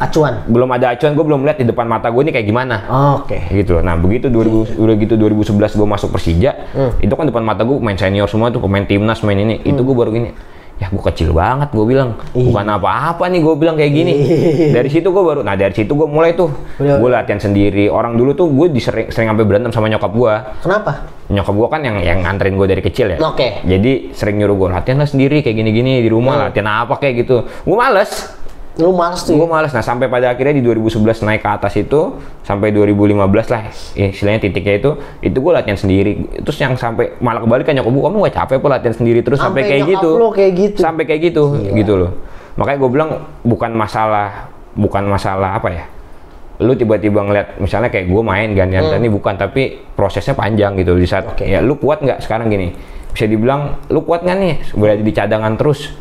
acuan. belum ada acuan gue belum lihat di depan mata gue ini kayak gimana. Oke. gitu loh. Nah begitu 2000 udah gitu 2011 gue masuk Persija, itu kan depan mata gue main senior semua tuh, pemain timnas main ini, itu gue baru gini, ya gue kecil banget gue bilang, bukan apa-apa nih gue bilang kayak gini. Dari situ gue baru, nah dari situ gue mulai tuh, gue latihan sendiri. Orang dulu tuh gue disering sering sampai berantem sama nyokap gue. Kenapa? Nyokap gue kan yang yang nganterin gue dari kecil ya. Oke. Jadi sering nyuruh gue latihan lah sendiri kayak gini-gini di rumah latihan apa kayak gitu. Gue males. Lu males tuh. Gue males. Nah sampai pada akhirnya di 2011 naik ke atas itu sampai 2015 lah istilahnya titiknya itu itu gue latihan sendiri. Terus yang sampai malah kebalik kan nyokap kamu gak capek apa latihan sendiri terus sampai, Sampai kayak gitu. lo kayak gitu. Sampai kayak gitu Gila. gitu loh. Makanya gue bilang bukan masalah bukan masalah apa ya. Lu tiba-tiba ngeliat misalnya kayak gue main gantian ini bukan tapi prosesnya panjang gitu di saat Hmm. Oke. ya lu kuat nggak sekarang gini bisa dibilang lu kuat nggak nih berada di cadangan terus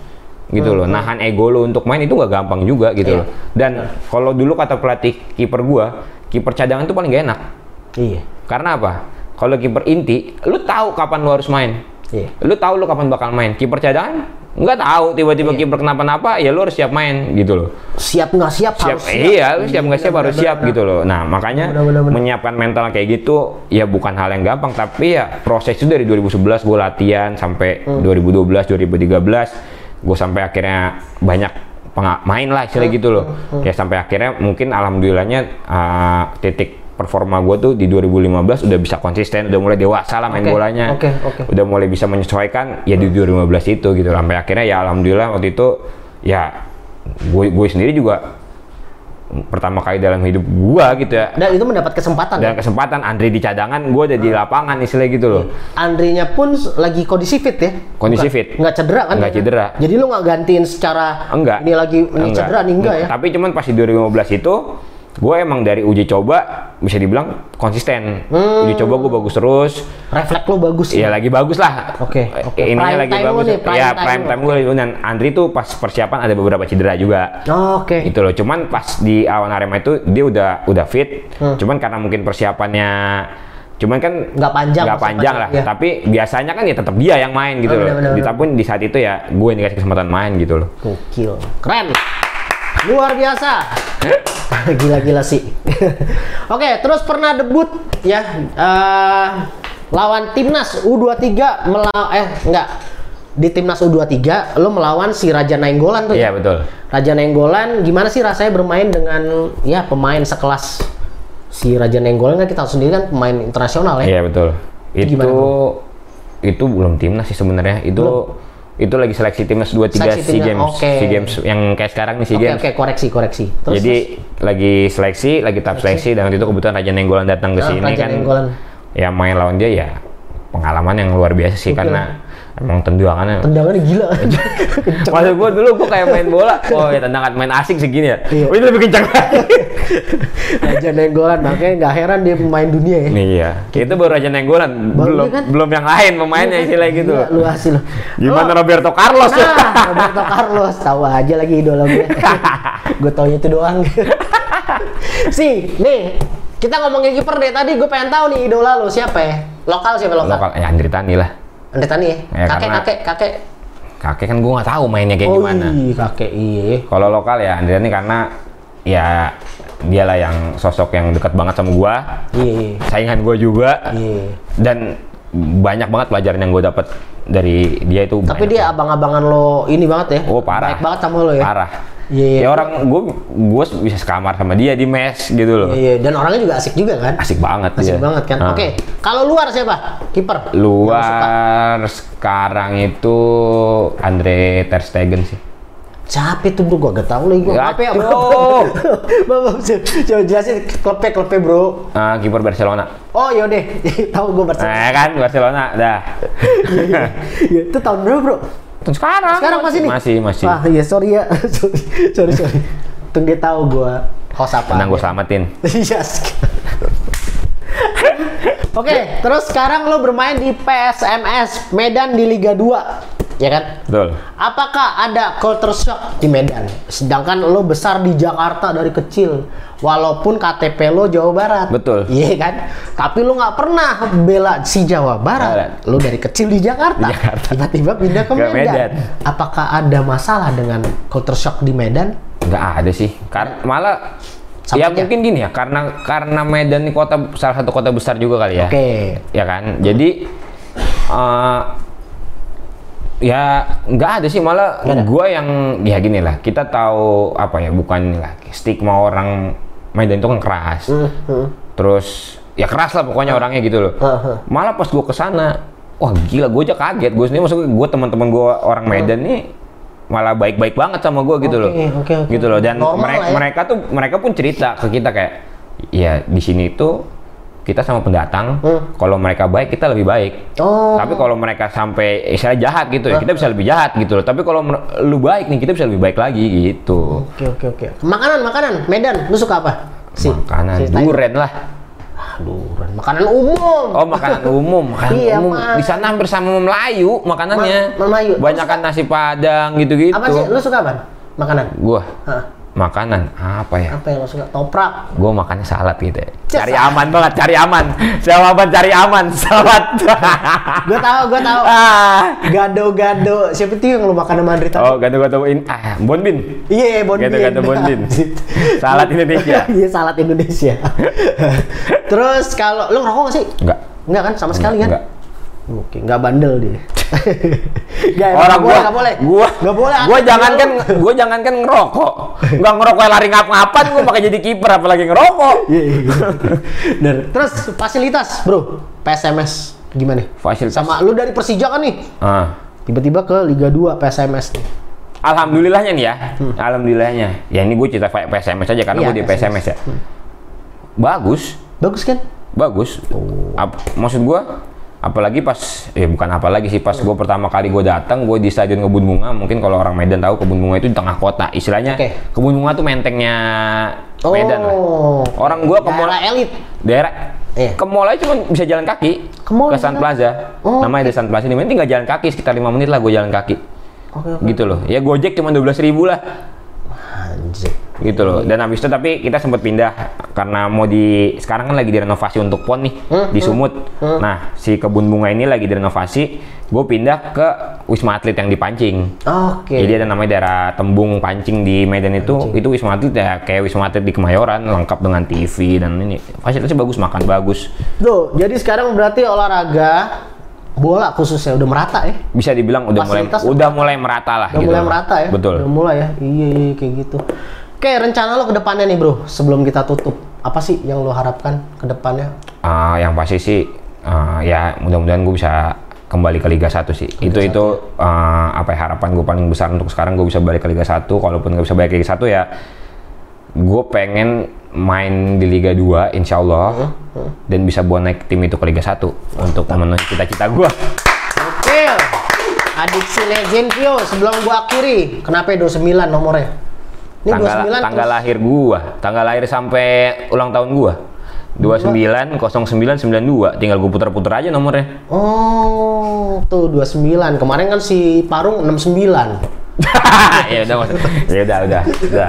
gitu loh nahan ego lu untuk main itu nggak gampang juga gitu Hmm. Iya. loh dan kalau dulu kata pelatih kiper gua kiper cadangan itu paling gak enak Iya. karena apa kalau kiper inti lu tahu kapan lu harus main Iya. lu tahu lu kapan bakal main kiper cadangan nggak tahu tiba-tiba kiper kenapa-napa ya lu harus siap main gitu loh Siap nggak siap, siap harus siap. iya lu siap nggak siap harus siap gitu loh nah makanya Benar, benar, benar. menyiapkan mental kayak gitu ya bukan hal yang gampang tapi ya proses itu dari 2011 gue latihan sampai Hmm. 2012 2013 gue sampai akhirnya banyak main lah istilah gitu loh. Ya sampai akhirnya mungkin alhamdulillahnya uh, titik performa gue tuh di 2015 udah bisa konsisten udah mulai dewasa lah main Oke, bolanya. oke, oke. udah mulai bisa menyesuaikan ya di 2015 itu gitu. Sampai akhirnya ya alhamdulillah waktu itu ya gue gue sendiri juga pertama kali dalam hidup gua gitu ya Dan itu mendapat kesempatan. dan ya? kesempatan Andre di cadangan gue ada di lapangan istilah gitu loh Andrinya pun lagi kondisi fit ya? Kondisi Bukan- fit. Nggak cedera kan? Nggak cedera. Jadi lu nggak gantiin secara enggak ini lagi ini cedera nih enggak ya? tapi cuman pas di 2015 itu gue emang dari uji coba bisa dibilang konsisten Hmm. uji coba gue bagus terus Refleks lu bagus Iya lagi bagus lah. Oke, oke. Eh, Ininya Prime lagi bagus. nih, prime ya time prime time gue dan Andri tuh pas persiapan ada beberapa cedera juga. Oh, Oke. Itu loh. Cuman pas di awan Arema itu dia udah udah fit. Hmm. Cuman karena mungkin persiapannya Cuman kan Nggak panjang nggak panjang lah. iya. Tapi biasanya kan ya tetap dia yang main gitu Oh, loh. Di-. Tapi di saat itu ya gue yang dikasih kesempatan main gitu loh. Gokil. Keren. Luar biasa. Gila-gila sih. Oke, terus pernah debut ya eh, lawan timnas U23 melawan eh enggak di timnas U23 lo melawan si Raja Nainggolan tuh. ya? Iya betul. Raja Nainggolan gimana sih rasanya bermain dengan ya pemain sekelas si Raja Nainggolan kan kita sendiri kan pemain internasional ya. Iya betul. Itu gimana, itu belum timnas sih sebenarnya. Itu itu lagi seleksi timnas 23 Seleksi SEA Games. oke. SEA Games yang kayak sekarang nih SEA Oke Games. oke koreksi koreksi. Terus Jadi lagi seleksi, lagi tahap seleksi dan waktu itu kebetulan Raja Nenggolan datang ke Ah, sini Raja kan. Nainggolan. Ya main lawan dia ya pengalaman yang luar biasa sih Gokil. karena emang tendangannya tendangannya gila. Maksud gue dulu gue kayak main bola, oh ya tendangan main asing segini ya. Iya. Oh ini lebih kencang lagi. Raja Nainggolan makanya nggak heran dia pemain dunia ya. Nih ya, itu baru Raja Nenggolan, belum kan? belum yang lain pemainnya Iya kan? istilah gitu. Gila, lu hasil. Gimana Lo- Roberto Carlos ya? Nah, Roberto Carlos tahu aja lagi idola gue. gue taunya itu doang. si, nih kita ngomongin kiper deh tadi gue pengen tahu nih idola lo siapa ya? Lokal siapa lokal? Lokal, ya Andri Tani lah. Andre Tani ya? Ya, kakek, karena- kakek, kakek. Kakek kan gue nggak tahu mainnya kayak oh gimana. iya, kakek iya. Kalau lokal ya Andri Tani karena ya dialah yang sosok yang dekat banget sama gua, Iya, saingan gua juga, iya. dan banyak banget pelajaran yang gue dapat dari dia itu. Tapi dia abang-abangan lo ini banget ya? Oh, parah. Baik banget sama lo ya? parah. Iya, iya. Ya orang gue gue bisa sekamar sama dia di mes gitu loh. Iya, iya. Dan orangnya juga asik juga kan? Asik banget Asik dia. banget kan? Nah. Oke, kalau luar siapa? Kiper? Luar sekarang itu Andre Ter Stegen sih. Siapa itu bro? Gua gak tau lagi gua. Apa ya? Bapak, coba jelasin klubnya klubnya bro. Ah, kiper Barcelona. Oh yaudah, tahu gue Barcelona. Nah kan Barcelona, dah. Iya, iya. Iya, itu tahun berapa bro? Terus sekarang. Sekarang masih nih? Masih, masih. Wah iya sorry ya, sorry, sorry, sorry. Tunggu dia tahu gue host apa. Tenang gue selamatin. Iya. Oke, terus sekarang lo bermain di PSMS Medan di Liga 2, ya kan? Betul. Apakah ada culture shock di Medan? Sedangkan lo besar di Jakarta dari kecil, walaupun KTP lo Jawa Barat. Betul. Iya kan? Tapi lo nggak pernah bela si Jawa Barat. Barat. Lo dari kecil di Jakarta. Di Jakarta. Tiba-tiba pindah ke Ke Medan. Medan. Apakah ada masalah dengan culture shock di Medan? Nggak ada sih. Kar malah Sama ya aja. mungkin gini ya, karena karena Medan ini kota salah satu kota besar juga kali ya. Oke. Ya kan? Jadi eh ya nggak ada sih malah gua yang ya gini lah. Kita tahu apa ya bukan lah stigma orang Medan itu kan keras. Hmm, hmm. Terus ya keras lah pokoknya orangnya gitu loh. Heeh. Malah pas gua ke sana, wah gila gue aja kaget. Gue sendiri maksudnya gue teman-teman gue orang Medan nih malah baik-baik banget sama gue gitu Oke, loh. oke, oke. Gitu loh dan Normal mereka ya. mereka tuh mereka pun cerita ke kita kayak ya di sini tuh kita sama pendatang Hmm. kalau mereka baik kita lebih baik. Oh. Tapi kalau mereka sampai istilah jahat gitu ya, kita bisa lebih jahat gitu loh. Tapi kalau lu baik nih, kita bisa lebih baik lagi gitu. Oke oke oke. Makanan makanan Medan, lu suka apa? Si, Makanan si duren lah. Aduh, makanan umum. Oh makanan umum, makanan Iya, umum. Di sana hampir sama Melayu makanannya. Ma- Melayu. Banyak kan nasi padang gitu-gitu. Apa sih? Lu suka apa? Makanan. Gua Hah, makanan apa ya? apa yang lu suka? Toprak. Gua makannya salad gitu ya. Cari aman banget, cari aman. Jawaban cari aman, salad. Gue tahu, gue tahu. ah. Gado-gado. Siapa itu yang lu makan sama Andri? Oh, gado-gado in ah, bonbin. Iya, Bonbin. Gado-gado Bonbin. Salad Indonesia. Iya, salad Indonesia. Terus kalau lu ngerokok gak sih? Enggak. Enggak kan, sama sekali kan? Enggak. Oke, nggak bandel dia. Emang Orang nggak gua, boleh, nggak boleh. gua, nggak boleh. Gua Atlet jangan lu. kan, gua jangan kan ngerokok. Nggak ngerokok lari ngap-ngapan, gua pakai jadi kiper apalagi ngerokok. Iya, iya, iya. Bener. Terus fasilitas, bro, PSMS gimana? Fasilitas. Sama lu dari Persija kan nih, Ah. tiba-tiba ke Liga 2 PSMS nih. Alhamdulillahnya nih ya, alhamdulillahnya. Ya ini gue cerita kayak PSMS aja karena Hmm. Iya, gue di PSMS. PSMS ya. Bagus, Bagus kan? bagus. Oh. Ap- maksud gue, apalagi pas, ya bukan apalagi sih pas gue pertama kali gue datang, gue di Stadion Kebun Bunga. Mungkin kalau orang Medan tahu Kebun Bunga itu di tengah kota. Istilahnya Oke. Kebun Bunga tuh mentengnya Medan lah. Oh. Orang gua ke mall elit. daerah Iya. ke mall aja cuma bisa jalan kaki Ke mall Sun? Plaza. Oh, Namanya ada Sun Plaza di mana tinggal jalan kaki sekitar 5 menit lah gue jalan kaki. Oke, oke. Gitu loh. Ya Gojek cuma 12.000 ribu lah. Anjir. gitu loh. Dan habis itu tapi kita sempat pindah karena mau di sekarang kan lagi direnovasi untuk pon nih di Sumut. Nah, si kebun bunga ini lagi direnovasi. Gue pindah ke Wisma Atlet yang di Pancing. Oke. Jadi ada namanya daerah Tembung Pancing di Medan itu, itu Wisma Atlet ya kayak Wisma Atlet di Kemayoran, lengkap dengan TV dan ini fasilitasnya bagus, makan bagus. Tuh, jadi sekarang berarti olahraga bola khususnya udah merata ya? Bisa dibilang udah mulai Fasilitas udah mulai merata lah. Udah gitu mulai merata ya? Betul. Udah mulai ya? Iya, iya kayak gitu. Oke, rencana lo ke depannya nih bro, sebelum kita tutup. Apa sih yang lo harapkan ke depannya? Ah, yang pasti sih ah, ya mudah-mudahan gue bisa kembali ke Liga 1 sih. itu itu ah, apa ya harapan gue paling besar untuk sekarang gue bisa balik ke Liga 1. Kalaupun nggak bisa balik ke Liga 1 ya gue pengen main di Liga 2 insya Allah dan bisa buat naik tim itu ke Liga 1 untuk memenuhi cita-cita gue. Oke, adik si legend Pio, sebelum gua akhiri, kenapa 29 nomornya? Ini tanggal 29 tanggal terus- lahir gua, tanggal lahir sampai ulang tahun gua. 29 09 92. Tinggal gua putar-putar aja nomornya. Oh, tuh 29. Kemarin kan si Parung 69. ya udah Mas. ya udah udah udah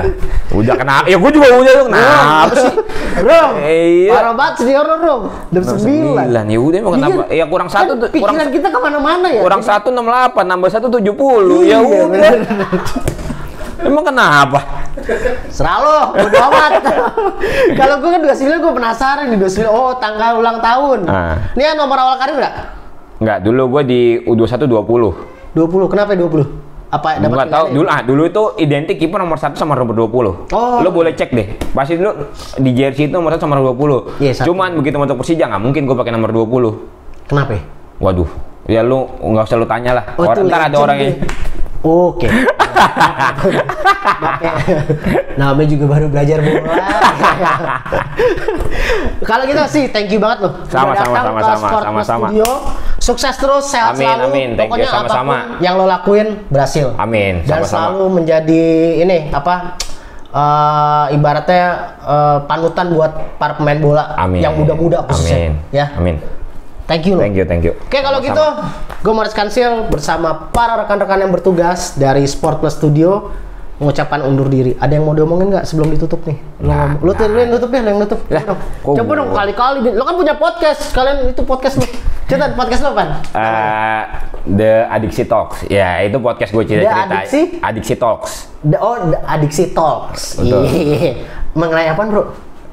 udah kenapa ya gua juga udah dong kenapa sih Rom, Iya. parah banget sih Rom, Rom. 69. Sembilan ya udah emang kenapa ya kurang satu tuh kurang Pikiran kita ke mana-mana ya? kurang satu enam delapan nambah satu tujuh puluh Iya, ya udah bener. Emang kenapa Serah lo, bodo amat. Kalau gue kan 29 gue penasaran di 29. Oh, tanggal ulang tahun. Ah. Ini yang nomor awal karir nggak? Enggak, dulu gua di U21 20 20. Kenapa 20? Apa dapat Enggak tahu dulu ah dulu itu identik kiper nomor 1 sama nomor 20. Oh. Lo boleh cek deh. Pasti dulu di jersey itu nomor 1 sama nomor 20. Iya, satu. Cuman begitu masuk Persija nggak mungkin gue pakai nomor 20. Kenapa? ya? Waduh. Ya lu nggak usah lu tanya lah. Oh, Orang, ntar ada orang yang. Oke. Oke. Namanya juga baru belajar bola. Kalau gitu sih, thank you banget loh. Sama, sama, sama, sama, sama, sama. Studio. Sukses terus, sehat Amin, selalu. amin. Thank you, Pokoknya sama-sama. apa pun yang lo lakuin berhasil. Amin, Dan sama-sama. selalu menjadi ini apa? eh, ibaratnya eh, panutan buat para pemain bola Amin. yang muda-muda khususnya. Amin. Ya, Amin. Thank you. Thank you, thank you. Oke kalau gitu, gue Morris Kansil bersama para rekan-rekan yang bertugas dari Sport Plus Studio mengucapkan undur diri. Ada yang mau diomongin nggak sebelum ditutup nih? Lo, Nah, ngomong. lu yang nutup deh, lo yang nutup. Lah, Coba dong. Coba dong kali-kali. Lo kan punya podcast. Kalian itu podcast lo. Cerita podcast lo kan? Eh, The Adiksi Talks. Ya, itu podcast gue cerita-cerita. The Adiksi? Adiksi Talks. The, oh, the Adiksi Talks. Iya. Mengenai apa bro?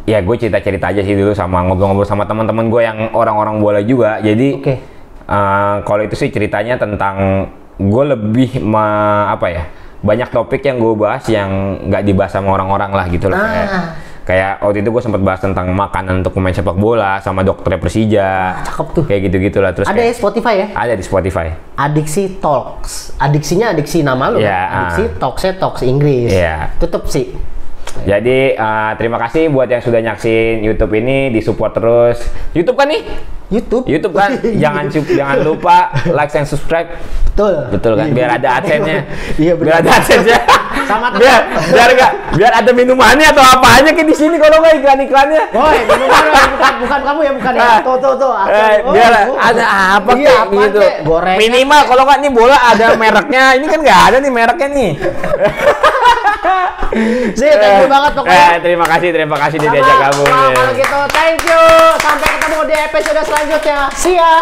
Ya, gue cerita-cerita aja sih dulu sama ngobrol-ngobrol sama teman-teman gue yang orang-orang bola juga. Jadi, Oke. eh, kalau itu sih ceritanya tentang gue lebih me- apa ya? Banyak topik yang gue bahas yang nggak dibahas sama orang-orang lah gitu loh. Kayak, Ah. kayak waktu itu gue sempat bahas tentang makanan untuk pemain sepak bola sama dokter Persija. Cakep tuh. Kayak gitu-gitu lah. Terus Ada ya kayak- Spotify ya? ada di Spotify. Adiksi Talks. Adiksinya adiksi nama lo. Iya, kan? Adiksi ah. Talksnya Talks Inggris. Iya. Tutup sih. Jadi eh, terima kasih buat yang sudah nyaksin YouTube ini, disupport terus. YouTube kan nih? YouTube. YouTube kan, jangan jangan lupa like and subscribe. Betul. Betul kan? Biar ada adsense-nya. Iya Biar ada adsense-nya. Sama biar biar gak, biar ada minumannya atau apanya kayak di sini kalau nggak iklan-iklannya. Woi, minuman ya, bukan bukan kamu ya, bukan ya. Ah. Tuh tuh tuh. Eh, oh, biar oh. ada apa Iya, kayak gitu. Kek? Gorengan. Minimal kalau nggak nih bola ada mereknya. Ini kan nggak ada nih mereknya nih. Sih, thank you banget pokoknya. Eh, terima kasih, terima kasih Sama. diajak. Wah, nih. kalau gitu, thank you. Sampai ketemu di episode selanjutnya. See ya.